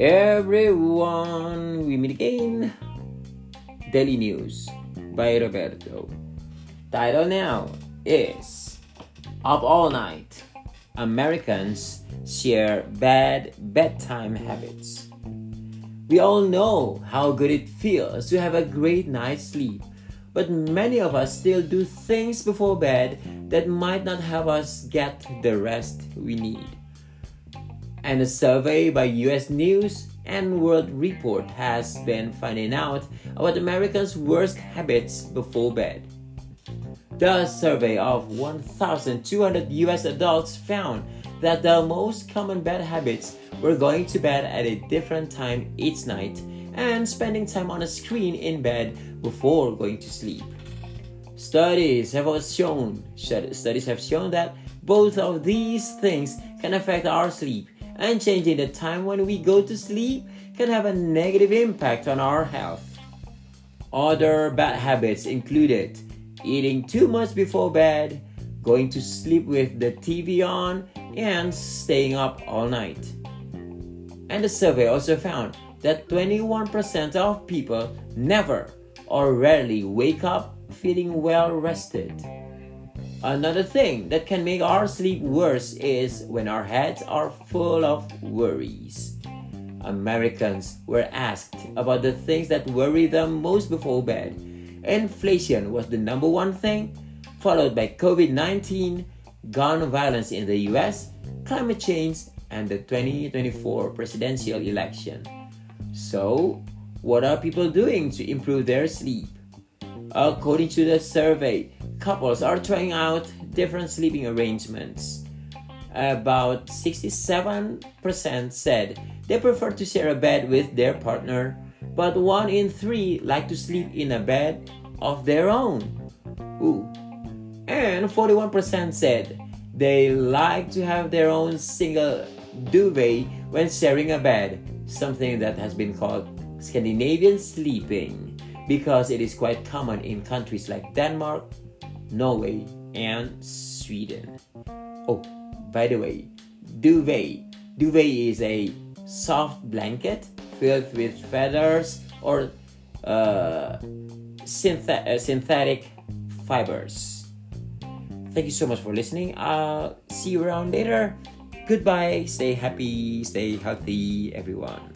everyone, we meet again. Daily News by Roberto. Title now is Up All Night Americans Share Bad Bedtime Habits. We all know how good it feels to have a great night's sleep, but many of us still do things before bed that might not help us get the rest we need. And a survey by US News and World Report has been finding out about Americans' worst habits before bed. The survey of 1,200 US adults found that the most common bad habits were going to bed at a different time each night and spending time on a screen in bed before going to sleep. Studies have shown studies have shown that both of these things can affect our sleep and changing the time when we go to sleep can have a negative impact on our health. Other bad habits included eating too much before bed, going to sleep with the TV on, and staying up all night. And the survey also found that 21% of people never or rarely wake up feeling well rested. Another thing that can make our sleep worse is when our heads are full of worries. Americans were asked about the things that worry them most before bed. Inflation was the number one thing, followed by COVID 19, gun violence in the US, climate change, and the 2024 presidential election. So, what are people doing to improve their sleep? According to the survey, couples are trying out different sleeping arrangements. About 67% said they prefer to share a bed with their partner, but one in three like to sleep in a bed of their own. Ooh. And 41% said they like to have their own single duvet when sharing a bed, something that has been called Scandinavian sleeping because it is quite common in countries like Denmark, Norway, and Sweden. Oh, by the way, duvet. Duvet is a soft blanket filled with feathers or uh, uh, synthetic fibers. Thank you so much for listening. I'll see you around later. Goodbye. Stay happy. Stay healthy, everyone.